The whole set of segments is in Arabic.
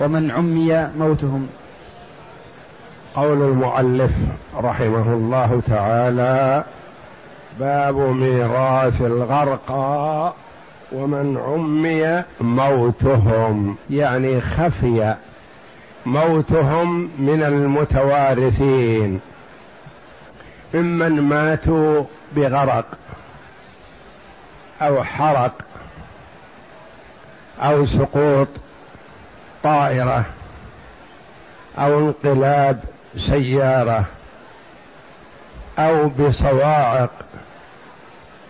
ومن عمي موتهم. قول المؤلف رحمه الله تعالى باب ميراث الغرقى ومن عمي موتهم يعني خفي موتهم من المتوارثين. ممن ماتوا بغرق أو حرق أو سقوط طائرة أو انقلاب سيارة أو بصواعق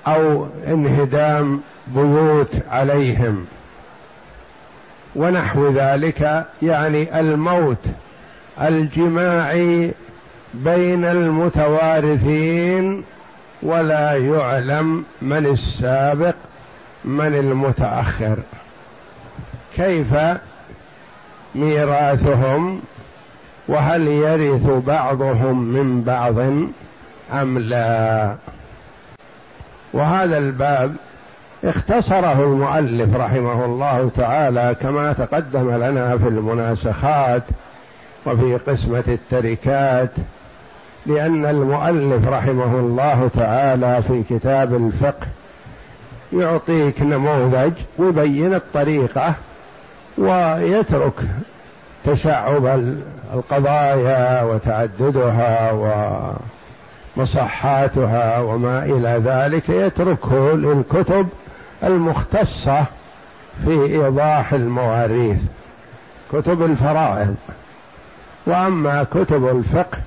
أو انهدام بيوت عليهم. ونحو ذلك يعني الموت الجماعي بين المتوارثين ولا يعلم من السابق من المتأخر. كيف ميراثهم وهل يرث بعضهم من بعض أم لا؟ وهذا الباب اختصره المؤلف رحمه الله تعالى كما تقدم لنا في المناسخات وفي قسمة التركات لأن المؤلف رحمه الله تعالى في كتاب الفقه يعطيك نموذج ويبين الطريقة ويترك تشعب القضايا وتعددها ومصحاتها وما إلى ذلك يتركه للكتب المختصة في إيضاح المواريث كتب الفرائض. وأما كتب الفقه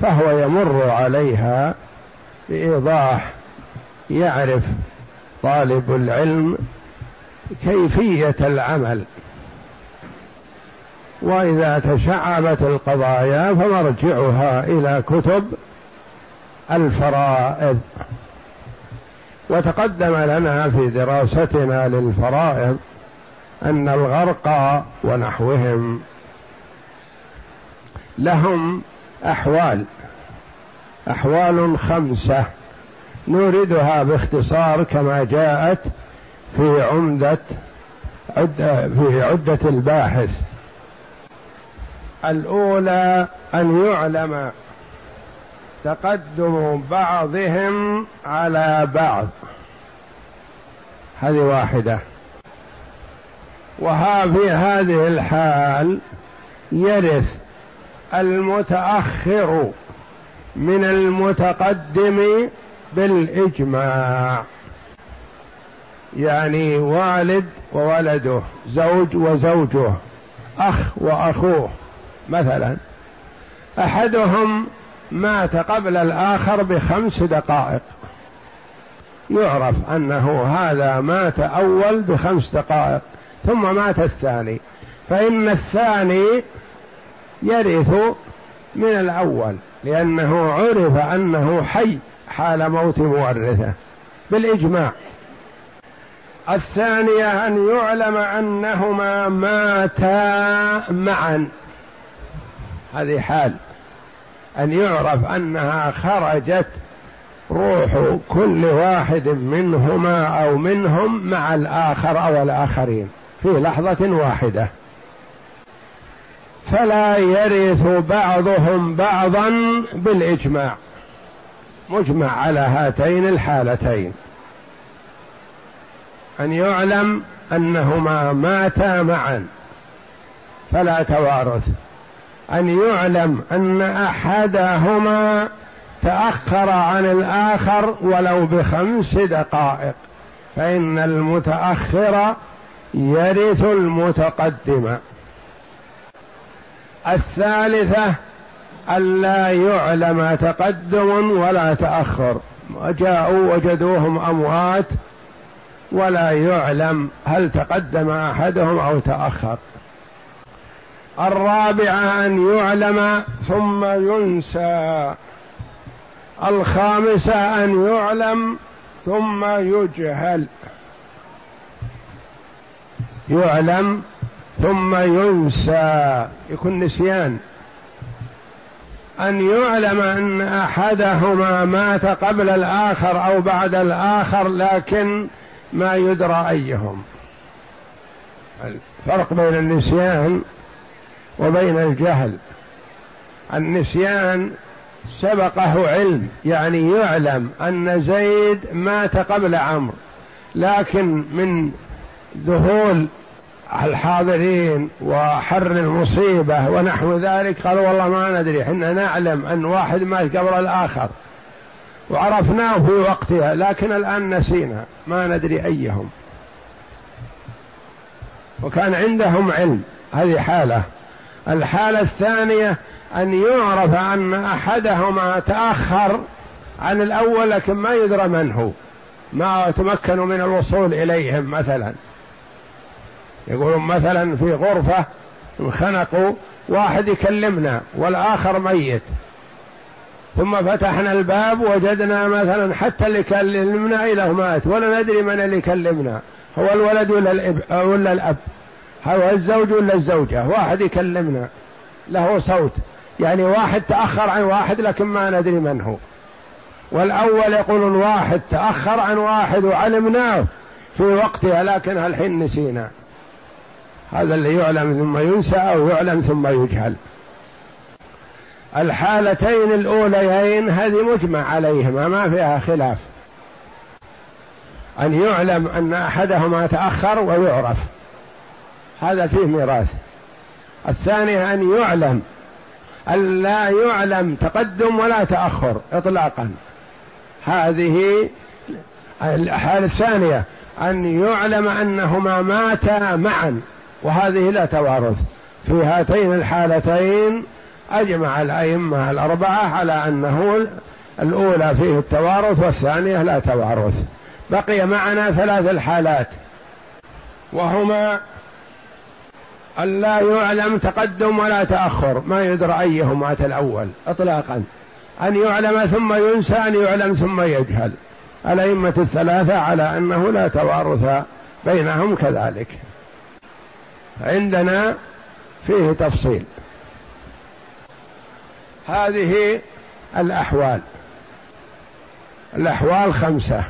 فهو يمر عليها بإيضاح يعرف طالب العلم كيفية العمل. وإذا تشعبت القضايا فمرجعها إلى كتب الفرائض. وتقدم لنا في دراستنا للفرائض أن الغرق ونحوهم لهم أحوال أحوال خمسة نوردها باختصار كما جاءت في عمدة في عدة الباحث. الأولى أن يعلم تقدم بعضهم على بعض. هذه واحدة. وها في هذه الحال يرث المتأخر من المتقدم بالإجماع. يعني والد وولده زوج وزوجه أخ وأخوه. مثلا أحدهم مات قبل الآخر بخمس دقائق. يعرف أنه هذا مات أول بخمس دقائق ثم مات الثاني. فإن الثاني يرث من الأول لأنه عرف أنه حي حال موت مورثه. بالإجماع. الثانية أن يعلم أنهما ماتا معا. هذه حال أن يعرف أنها خرجت روح كل واحد منهما أو منهم مع الآخر أو الآخرين في لحظة واحدة. فلا يرث بعضهم بعضا بالإجماع. مجمع على هاتين الحالتين. أن يعلم أنهما ماتا معا. فلا توارث. أن يعلم أن أحدهما تأخر عن الآخر ولو بخمس دقائق فإن المتأخر يرث المتقدم. الثالثة الا يعلم تقدم ولا تأخر. جاءوا وجدوهم أموات ولا يعلم هل تقدم أحدهم أو تأخر. الرابعة أن يعلم ثم ينسى. الخامسة أن يعلم ثم يجهل. يعلم ثم ينسى. يكون نسيان. أن يعلم أن أحدهما مات قبل الآخر أو بعد الآخر لكن ما يدرى أيهم. الفرق بين النسيان وبين الجهل. النسيان سبقه علم يعني يعلم أن زيد مات قبل عمرو لكن من ذهول الحاضرين وحر المصيبة ونحو ذلك قالوا والله ما ندري حنا نعلم أن واحد مات قبل الآخر. وعرفناه في وقتها لكن الآن نسينا ما ندري أيهم. وكان عندهم علم هذه حالة. الحالة الثانية أن يعرف أن أحدهما تأخر عن الأول لكن ما يدرى من هو ما تمكنوا من الوصول إليهم مثلا. يقولون مثلا في غرفة انخنقوا واحد يكلمنا والآخر ميت. ثم فتحنا الباب وجدنا مثلا حتى اللي كلمنا إله مات ولا ندري من اللي كلمنا هو الولد ولا الأب ولا الأب؟ هو الزوج ولا الزوجة؟ واحد يكلمنا له صوت. يعني واحد تأخر عن واحد لكن ما ندري من هو. والأول يقول واحد تأخر عن واحد وعلمناه في وقتها لكن الحين نسينا. هذا اللي يعلم ثم ينسى أو يعلم ثم يجهل. الحالتين الأوليين هذه مجمع عليهما ما فيها خلاف. أن يعلم أن أحدهما تأخر ويعرف. هذا فيه ميراث. الثانية أن يعلم أن لا يعلم تقدم ولا تأخر إطلاقا. هذه الحالة الثانية أن يعلم أنهما ماتا معا وهذه لا توارث. في هاتين الحالتين أجمع الأئمة الأربعة على أنه الأولى فيه التوارث والثانية لا توارث. بقي معنا ثلاث الحالات وهما أن لا يعلم تقدم ولا تأخر ما يدرى أيهما مات الأول إطلاقا. أن يعلم ثم ينسى أن يعلم ثم يجهل. الأئمة الثلاثة على أنه لا توارث بينهم كذلك. عندنا فيه تفصيل. هذه الأحوال. الأحوال خمسة.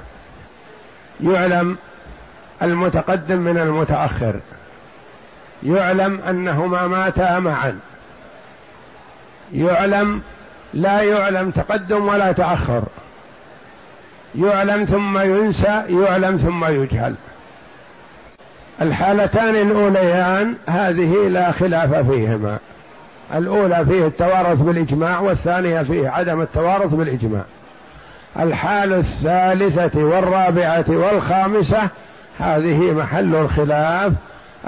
يعلم المتقدم من المتأخر. يعلم أنهما ماتا معا. يعلم لا يعلم تقدم ولا تأخر. يعلم ثم ينسى يعلم ثم يجهل. الحالتان الأوليان هذه لا خلاف فيهما. الأولى فيه التوارث بالإجماع والثانية فيه عدم التوارث بالإجماع. الحالة الثالثة والرابعة والخامسة هذه محل الخلاف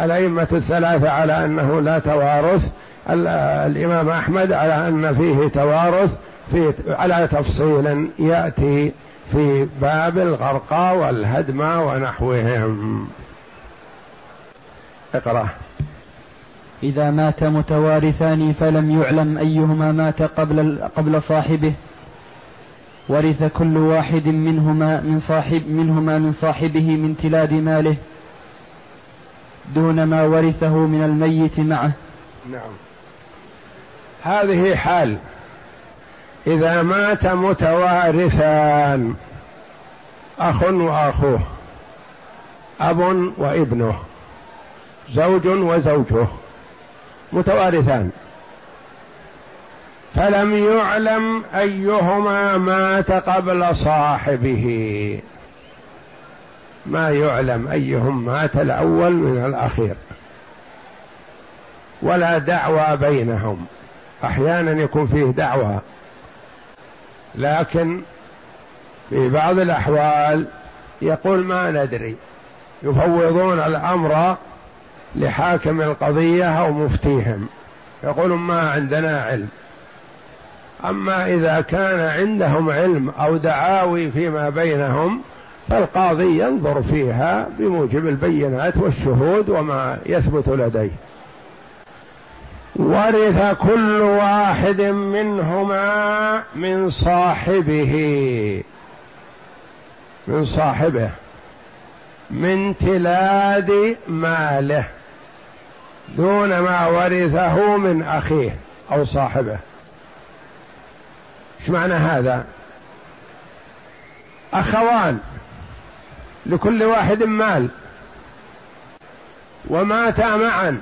الأئمة الثلاثة على أنه لا توارث الإمام أحمد على أن فيه توارث في على تفصيل يأتي في باب الغرقى والهدم ونحوهم. اقرأ. إذا مات متوارثان فلم يعلم أيهما مات قبل قبل صاحبه. ورث كل واحد منهما من صاحب منهما من صاحبه من تلاد ماله. دون ما ورثه من الميت معه. نعم. هذه حال. إذا مات متوارثان أخ وأخوه أب وابنه زوج وزوجه متوارثان. فلم يعلم أيهما مات قبل صاحبه. ما يعلم أيهم مات الأول من الأخير. ولا دعوى بينهم. أحيانا يكون فيه دعوى. لكن في بعض الأحوال يقول ما ندري. يفوضون الأمر لحاكم القضية أو مفتيهم. يقولون ما عندنا علم. أما إذا كان عندهم علم أو دعاوي فيما بينهم فالقاضي ينظر فيها بموجب البينات والشهود وما يثبت لديه. ورث كل واحد منهما من صاحبه من صاحبه من تلاد ماله دون ما ورثه من أخيه أو صاحبه. إيش معنى هذا؟ أخوان. لكل واحد مال. وماتا معا.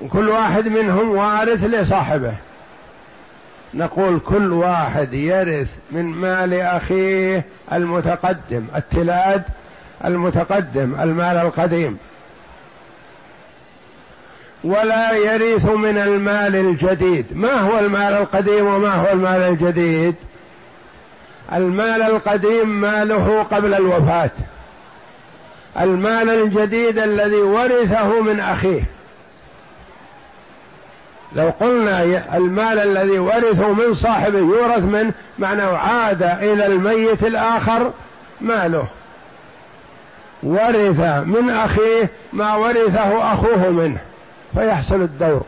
وكل واحد منهم وارث لصاحبه. نقول كل واحد يرث من مال أخيه المتقدم التلاد المتقدم المال القديم. ولا يرث من المال الجديد. ما هو المال القديم وما هو المال الجديد؟ المال القديم ماله قبل الوفاة. المال الجديد الذي ورثه من أخيه. لو قلنا المال الذي ورثه من صاحبه يورث منه معناه عاد إلى الميت الآخر ماله. ورث من أخيه ما ورثه أخوه منه فيحصل الدور.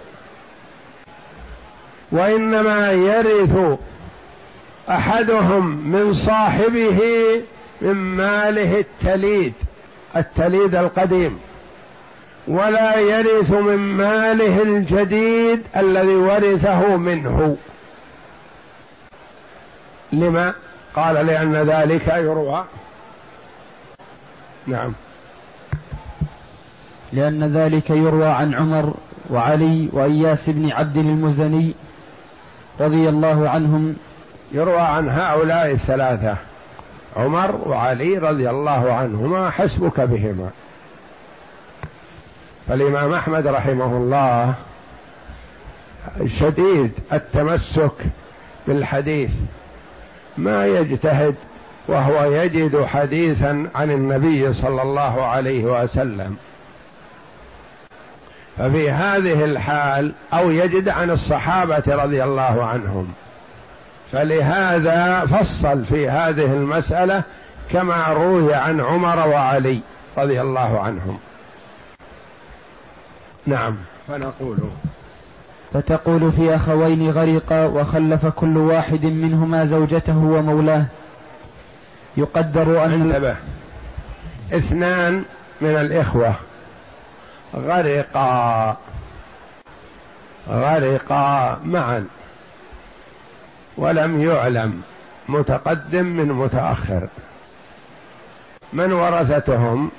وإنما يرث أحدهم من صاحبه من ماله التليد التليد القديم. ولا يرث من ماله الجديد الذي ورثه منه. لما؟ قال لأن ذلك يروى. نعم. لأن ذلك يروى عن عمر وعلي وإياس بن عبد المزني رضي الله عنهم يروى عن هؤلاء الثلاثة عمر وعلي رضي الله عنهما حسبك بهما. فالإمام أحمد رحمه الله شديد التمسك بالحديث ما يجتهد وهو يجد حديثا عن النبي صلى الله عليه وسلم. ففي هذه الحال أو يجد عن الصحابة رضي الله عنهم. فلهذا فصل في هذه المسألة كما روي عن عمر وعلي رضي الله عنهم. نعم. فنقول. فتقول في أخوين غرقا وخلف كل واحد منهما زوجته ومولاه. يقدر أن انتبه. اثنان من الإخوة. غرقا. غرقا معا. ولم يعلم متقدم من متأخر. من ورثتهم؟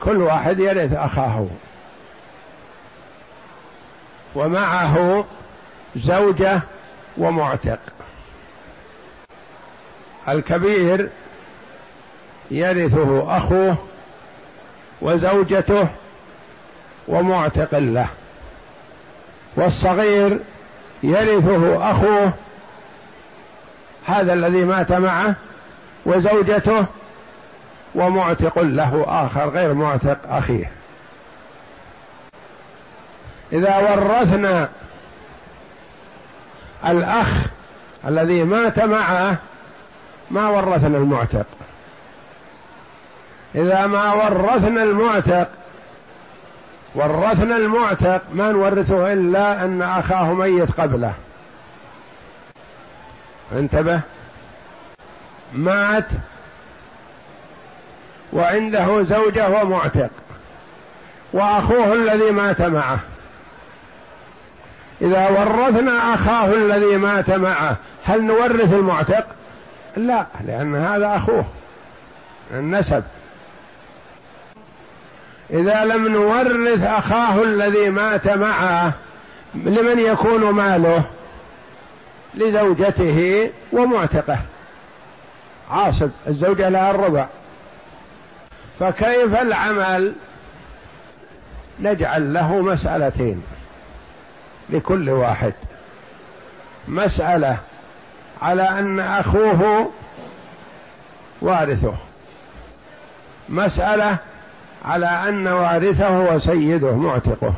كل واحد يرث أخاه. ومعه زوجة ومعتق. الكبير يرثه أخوه وزوجته ومعتق له. والصغير يرثه أخوه هذا الذي مات معه وزوجته ومعتق له آخر غير معتق أخيه. إذا ورثنا الأخ الذي مات معه ما ورثنا المعتق. إذا ما ورثنا المعتق ورثنا المعتق ما نورثه إلا أن أخاه ميت قبله. انتبه. مات وعنده زوجة ومعتق. وأخوه الذي مات معه. إذا ورثنا أخاه الذي مات معه هل نورث المعتق؟ لا لأن هذا أخوه. النسب. إذا لم نورث أخاه الذي مات معه لمن يكون ماله؟ لزوجته ومعتقه. عاصب الزوجة لها الربع. فكيف العمل؟ نجعل له مسألتين لكل واحد. مسألة على أن أخوه وارثه. مسألة على أن وارثه وسيده معتقه.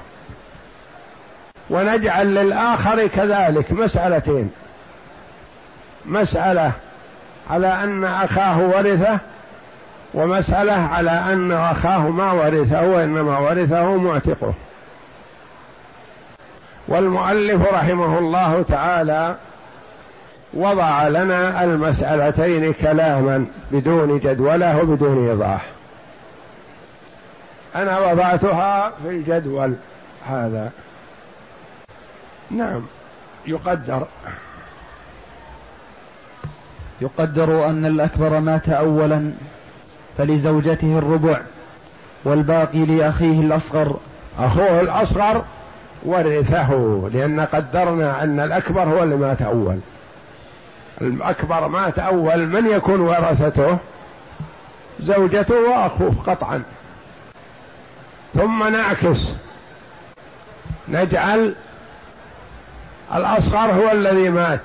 ونجعل للآخر كذلك مسألتين. مسألة على أن أخاه ورثه ومسألة على أن أخاه ما ورثه وإنما ورثه معتقه. والمؤلف رحمه الله تعالى وضع لنا المسألتين كلاما بدون جدولة وبدون إيضاح. أنا وضعتها في الجدول هذا. نعم يقدر. يقدر أن الأكبر مات أولا فلزوجته الربع والباقي لأخيه الأصغر. أخوه الأصغر ورثه لأن قدرنا أن الأكبر هو اللي مات أول. الأكبر مات أول من يكون ورثته؟ زوجته وأخوه قطعا. ثم نعكس. نجعل الأصغر هو الذي مات.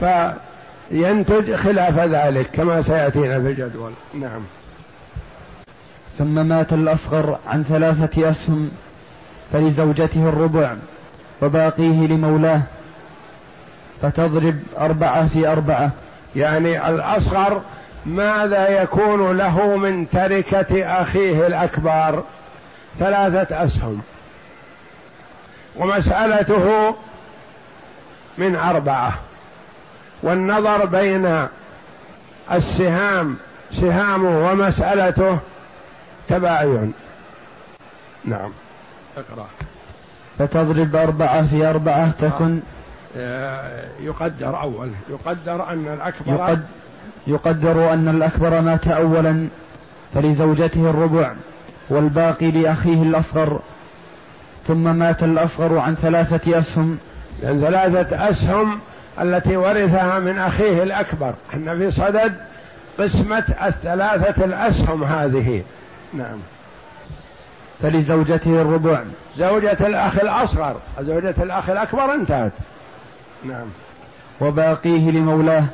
فينتج خلاف ذلك كما سيأتينا في الجدول. نعم. ثم مات الأصغر عن ثلاثة أسهم فلزوجته الربع وباقيه لمولاه فتضرب أربعة في أربعة. يعني الأصغر ماذا يكون له من تركة أخيه الأكبر؟ ثلاثة أسهم. ومسألته من أربعة. والنظر بين السهام سهامه ومسألته تباين. نعم. اقرأ. فتضرب أربعة في أربعة تكن آه، يقدر أول. يقدر أن الأكبر يقد يقدر أن الأكبر مات أولا فلزوجته الربع والباقي لأخيه الأصغر ثم مات الأصغر عن ثلاثة أسهم. لأن ثلاثة أسهم التي ورثها من أخيه الأكبر. أن في صدد قسمة الثلاثة الأسهم هذه. نعم. فلزوجته الربع. زوجة الأخ الأصغر. زوجة الأخ الأكبر انتهت. نعم. وباقيه لمولاه.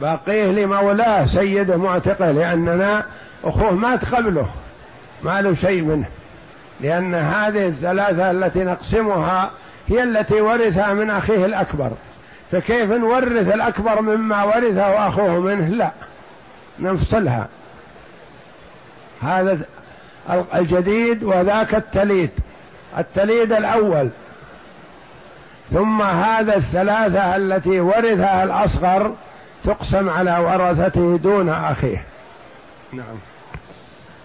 باقيه لمولاه سيده معتقه لأننا أخوه مات قبله. ما له شيء منه. لأن هذه الثلاثة التي نقسمها هي التي ورثها من أخيه الأكبر. فكيف نورث الأكبر مما ورثه أخوه منه؟ لا نفصلها. هذا الجديد وذاك التليد التليد الأول. ثم هذا الثلاثة التي ورثها الأصغر تقسم على ورثته دون أخيه. نعم.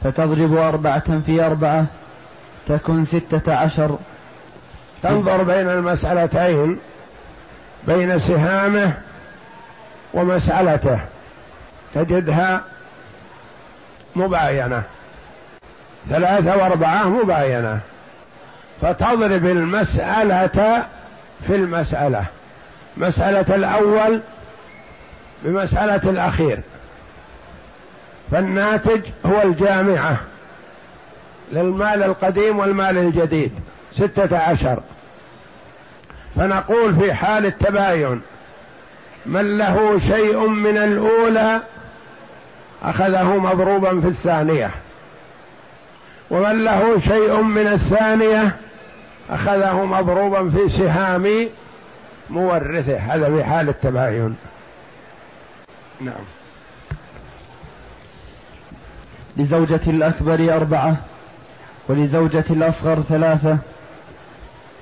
فتضرب أربعة في أربعة تكن ستة عشر. تنظر بين المسألتين. بين سهامه ومسألته تجدها مباينة. ثلاثة وأربعة مباينة. فتضرب المسألة في المسألة. مسألة الأول بمسألة الأخير. فالناتج هو الجامعة للمال القديم والمال الجديد ستة عشر. فنقول في حال التباين من له شيء من الأولى أخذه مضروبا في الثانية. ومن له شيء من الثانية أخذه مضروبا في سهام مورثه. هذا في حال التباين. نعم. لزوجة الأكبر أربعة ولزوجة الأصغر ثلاثة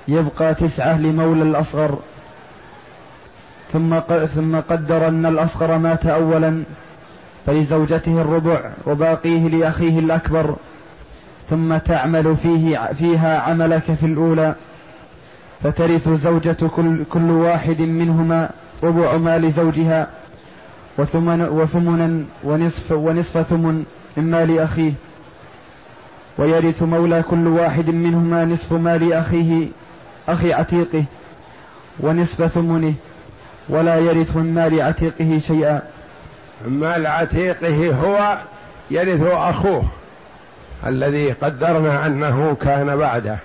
يبقى تسعة لمولى الأصغر. ثم ثم قدر أن الأصغر مات أولا فلزوجته الربع وباقيه لأخيه الأكبر. ثم تعمل فيه فيها عملك في الأولى. فترث زوجة كل, كل واحد منهما ربع مال زوجها وثمن وثمنا ونصف ونصف ثمن من مال أخيه ويرث مولى كل واحد منهما نصف مال أخيه أخي عتيقه ونصف ثمنه ولا يرث من مال عتيقه شيئا. مال عتيقه هو يرث أخوه الذي قدرنا أنه كان بعده.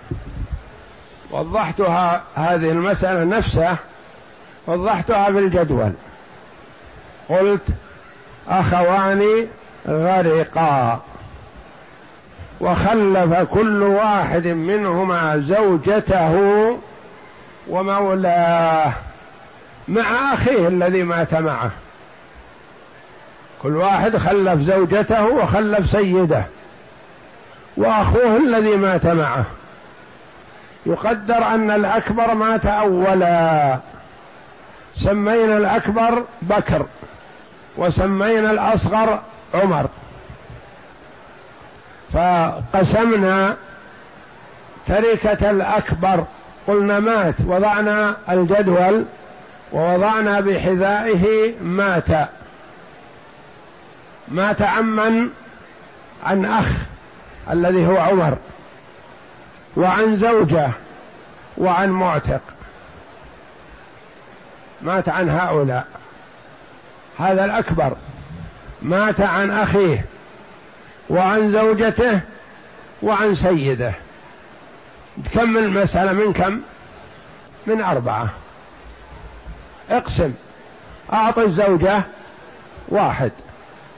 وضحتها هذه المسألة نفسها وضحتها في الجدول. قلت أخوان غرقا. وخلف كل واحد منهما زوجته ومولاه مع أخيه الذي مات معه. كل واحد خلف زوجته وخلف سيده وأخوه الذي مات معه. يقدر أن الأكبر مات أولا. سمينا الأكبر بكر وسمينا الأصغر عمر. فقسمنا تركة الأكبر قلنا مات وضعنا الجدول ووضعنا بحذائه مات. مات عمن عن أخ الذي هو عمر وعن زوجة وعن معتق. مات عن هؤلاء. هذا الأكبر. مات عن أخيه. وعن زوجته وعن سيده. كم المسألة؟ من كم؟ من أربعة. اقسم. أعطي الزوجة واحد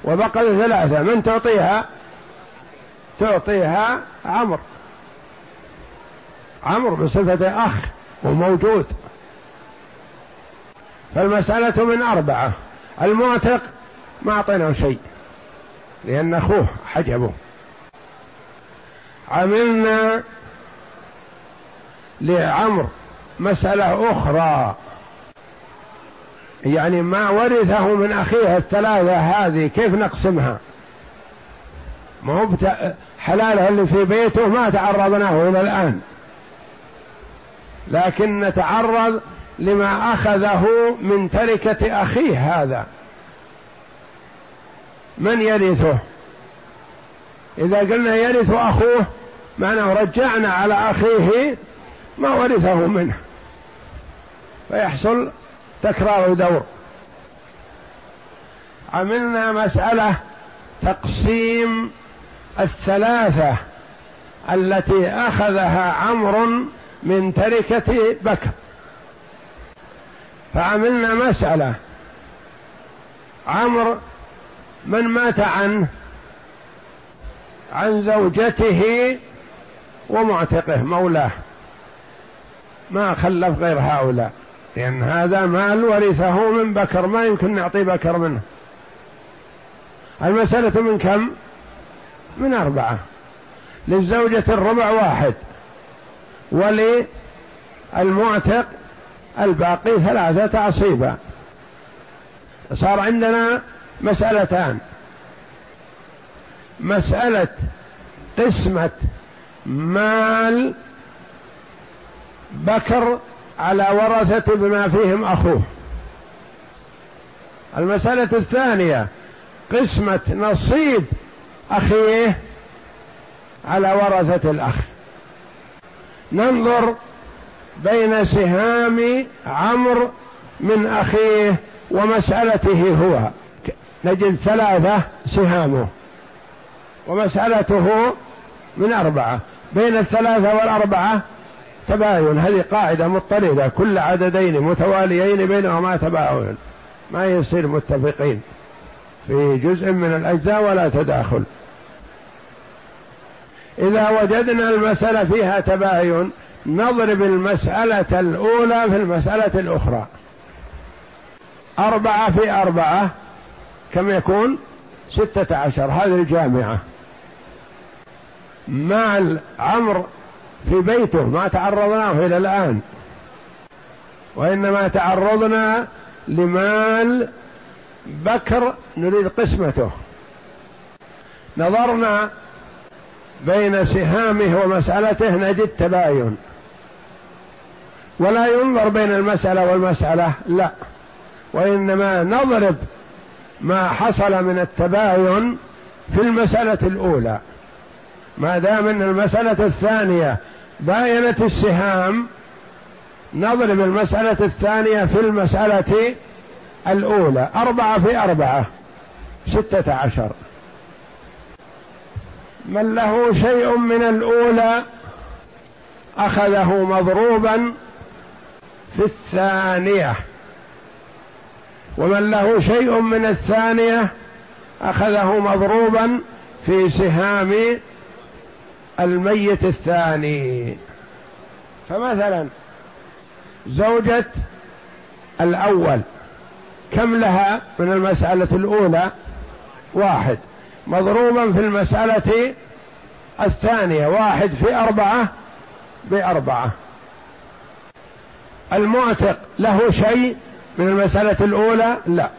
وبقي ثلاثة. من تعطيها؟ تعطيها عمرو. عمرو بصفة أخ وموجود. فالمسألة من أربعة. المعتق ما أعطيناه شيء. لأن أخوه حجبه عملنا لعمر مسألة أخرى. يعني ما ورثه من أخيه الثلاثة هذه كيف نقسمها؟ ما هو حلاله اللي في بيته ما تعرضناه إلى الآن. لكن نتعرض لما أخذه من تركة أخيه هذا. من يرثه؟ إذا قلنا يرث أخوه معناه رجعنا على أخيه ما ورثه منه. فيحصل تكرار دور. عملنا مسألة تقسيم الثلاثة التي أخذها عمرو من تركة بكر. فعملنا مسألة. عمرو من مات عنه عن زوجته ومعتقه مولاه. ما خلف غير هؤلاء. لأن هذا مال ورثه من بكر ما يمكن نعطي بكر منه. المسألة من كم؟ من أربعة. للزوجة الربع واحد. وللمعتق الباقي ثلاثة عصيبة. صار عندنا مسألتان. مسألة قسمة مال بكر على ورثة بما فيهم أخوه. المسألة الثانية قسمة نصيب أخيه على ورثة الأخ. ننظر بين سهام عمرو من أخيه ومسألته هو. نجد ثلاثة سهامه ومسألته من أربعة. بين الثلاثة والأربعة تباين هذه قاعدة مضطردة كل عددين متواليين بينهما تباين. ما يصير متفقين في جزء من الأجزاء ولا تداخل. إذا وجدنا المسألة فيها تباين نضرب المسألة الأولى في المسألة الأخرى. أربعة في أربعة كم يكون؟ ستة عشر. هذه الجامعة. مال عمرو في بيته ما تعرضناه إلى الآن. وإنما تعرضنا لمال بكر نريد قسمته. نظرنا بين سهامه ومسألته نجد تباين. ولا ينظر بين المسألة والمسألة لا. وإنما نضرب ما حصل من التباين في المسألة الأولى. ما دام أن المسألة الثانية باينت السهام نضرب المسألة الثانية في المسألة الأولى. أربعة في أربعة. ستة عشر. من له شيء من الأولى أخذه مضروبا في الثانية. ومن له شيء من الثانية أخذه مضروبا في سهام الميت الثاني. فمثلا زوجة الأول كم لها من المسألة الأولى؟ واحد. مضروبا في المسألة الثانية واحد في أربعة بأربعة. المعتق له شيء من المسألة الأولى؟ لا.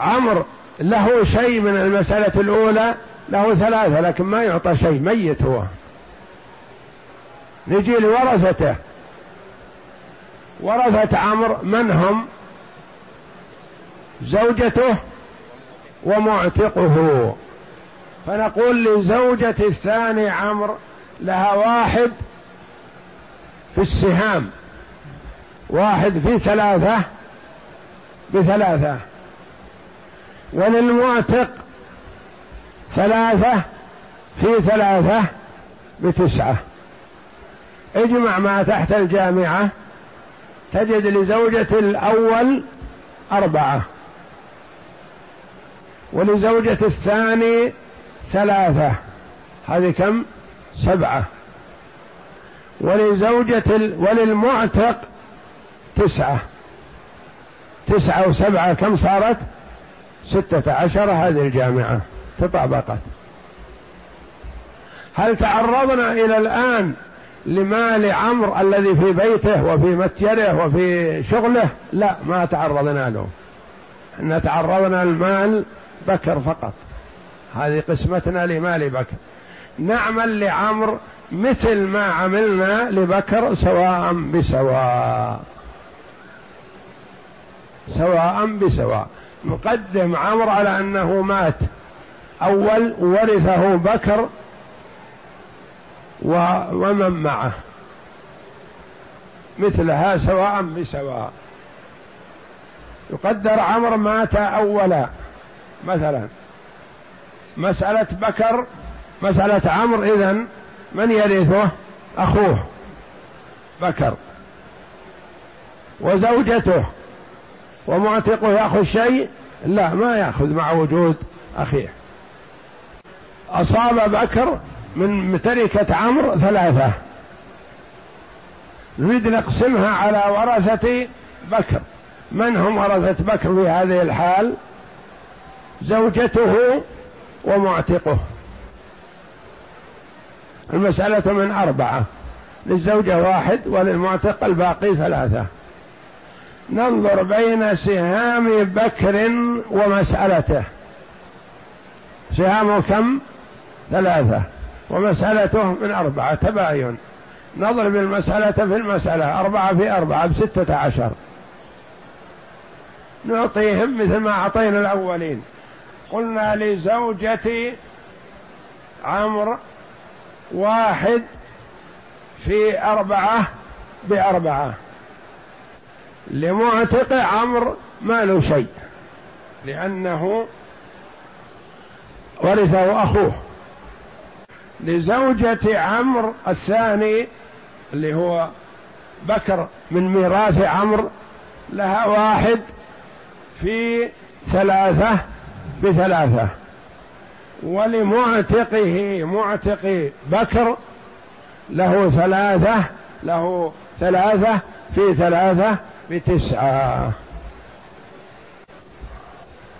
عمرو له شيء من المسألة الأولى؟ له ثلاثة لكن ما يعطى شيء ميت هو. نجي لورثته. ورثة عمرو من هم؟ زوجته ومعتقه. فنقول لزوجة الثاني عمرو لها واحد في السهام واحد في ثلاثة بثلاثة. وللمعتق ثلاثة في ثلاثة بتسعة. اجمع ما تحت الجامعة تجد لزوجة الأول أربعة. ولزوجة الثاني ثلاثة. هذه كم؟ سبعة. ولزوجة. وللمعتق تسعة. تسعة وسبعة كم صارت؟ ستة عشر هذه الجامعة تطابقت. هل تعرضنا إلى الآن لمال عمرو الذي في بيته وفي متجره وفي شغله؟ لا ما تعرضنا له. إن تعرضنا المال بكر فقط. هذه قسمتنا لمال بكر. نعمل لعمر مثل ما عملنا لبكر سواء بسواء. سواء بسواء. نقدم عمرو على أنه مات. أول ورثه بكر ومن معه. مثلها سواء بسواء. يقدر عمرو مات أولا. مثلا مسألة بكر مسألة عمرو إذن من يرثه؟ أخوه بكر. وزوجته. ومعتقه يأخذ شيء؟ لا ما يأخذ مع وجود أخيه. أصاب بكر من تركة عمرو ثلاثة. نريد نقسمها على ورثة بكر. من هم ورثة بكر في هذه الحال؟ زوجته ومعتقه. المسألة من أربعة للزوجة واحد وللمعتق الباقي ثلاثة. ننظر بين سهام بكر ومسألته. سهامه كم؟ ثلاثة. ومسألته من أربعة تباين. نضرب المسألة في المسألة أربعة في أربعة بستة عشر. نعطيهم مثل ما أعطينا الأولين. قلنا لزوجة عمرو واحد في أربعة بأربعة. لمعتق عمرو ما له شيء لأنه ورثه أخوه. لزوجة عمرو الثاني اللي هو بكر من ميراث عمرو لها واحد في ثلاثة بثلاثة. ولمعتقه معتق بكر له ثلاثة له ثلاثة في ثلاثة بتسعة.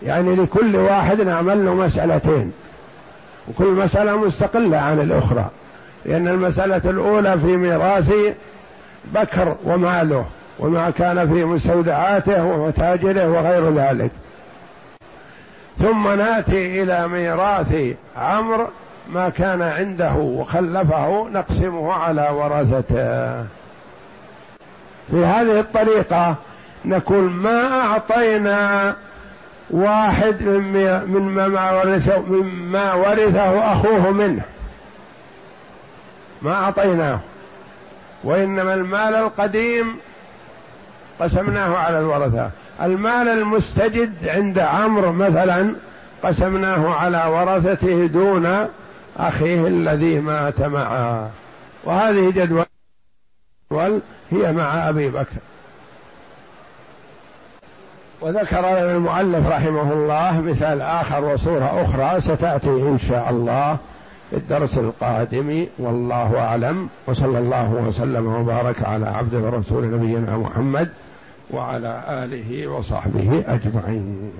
يعني لكل واحد نعمل له مسألتين. وكل مسألة مستقلة عن الأخرى. لأن المسألة الأولى في ميراث بكر وماله وما كان في مستودعاته ومتاجره وغير ذلك. ثم نأتي إلى ميراث عمرو ما كان عنده وخلفه نقسمه على ورثته. في هذه الطريقة نقول ما أعطينا واحد مما ورثه مما ورثه أخوه منه. ما أعطيناه. وإنما المال القديم قسمناه على الورثة. المال المستجد عند عمرو مثلا قسمناه على ورثته دون أخيه الذي مات معه. وهذه جدول هي مع أبي بكر. وذكر لنا المؤلف رحمه الله مثال آخر وصورة أخرى ستأتي إن شاء الله في الدرس القادم والله أعلم. وصلى الله وسلم وبارك على عبد ورسول نبينا محمد وعلى آله وصحبه أجمعين.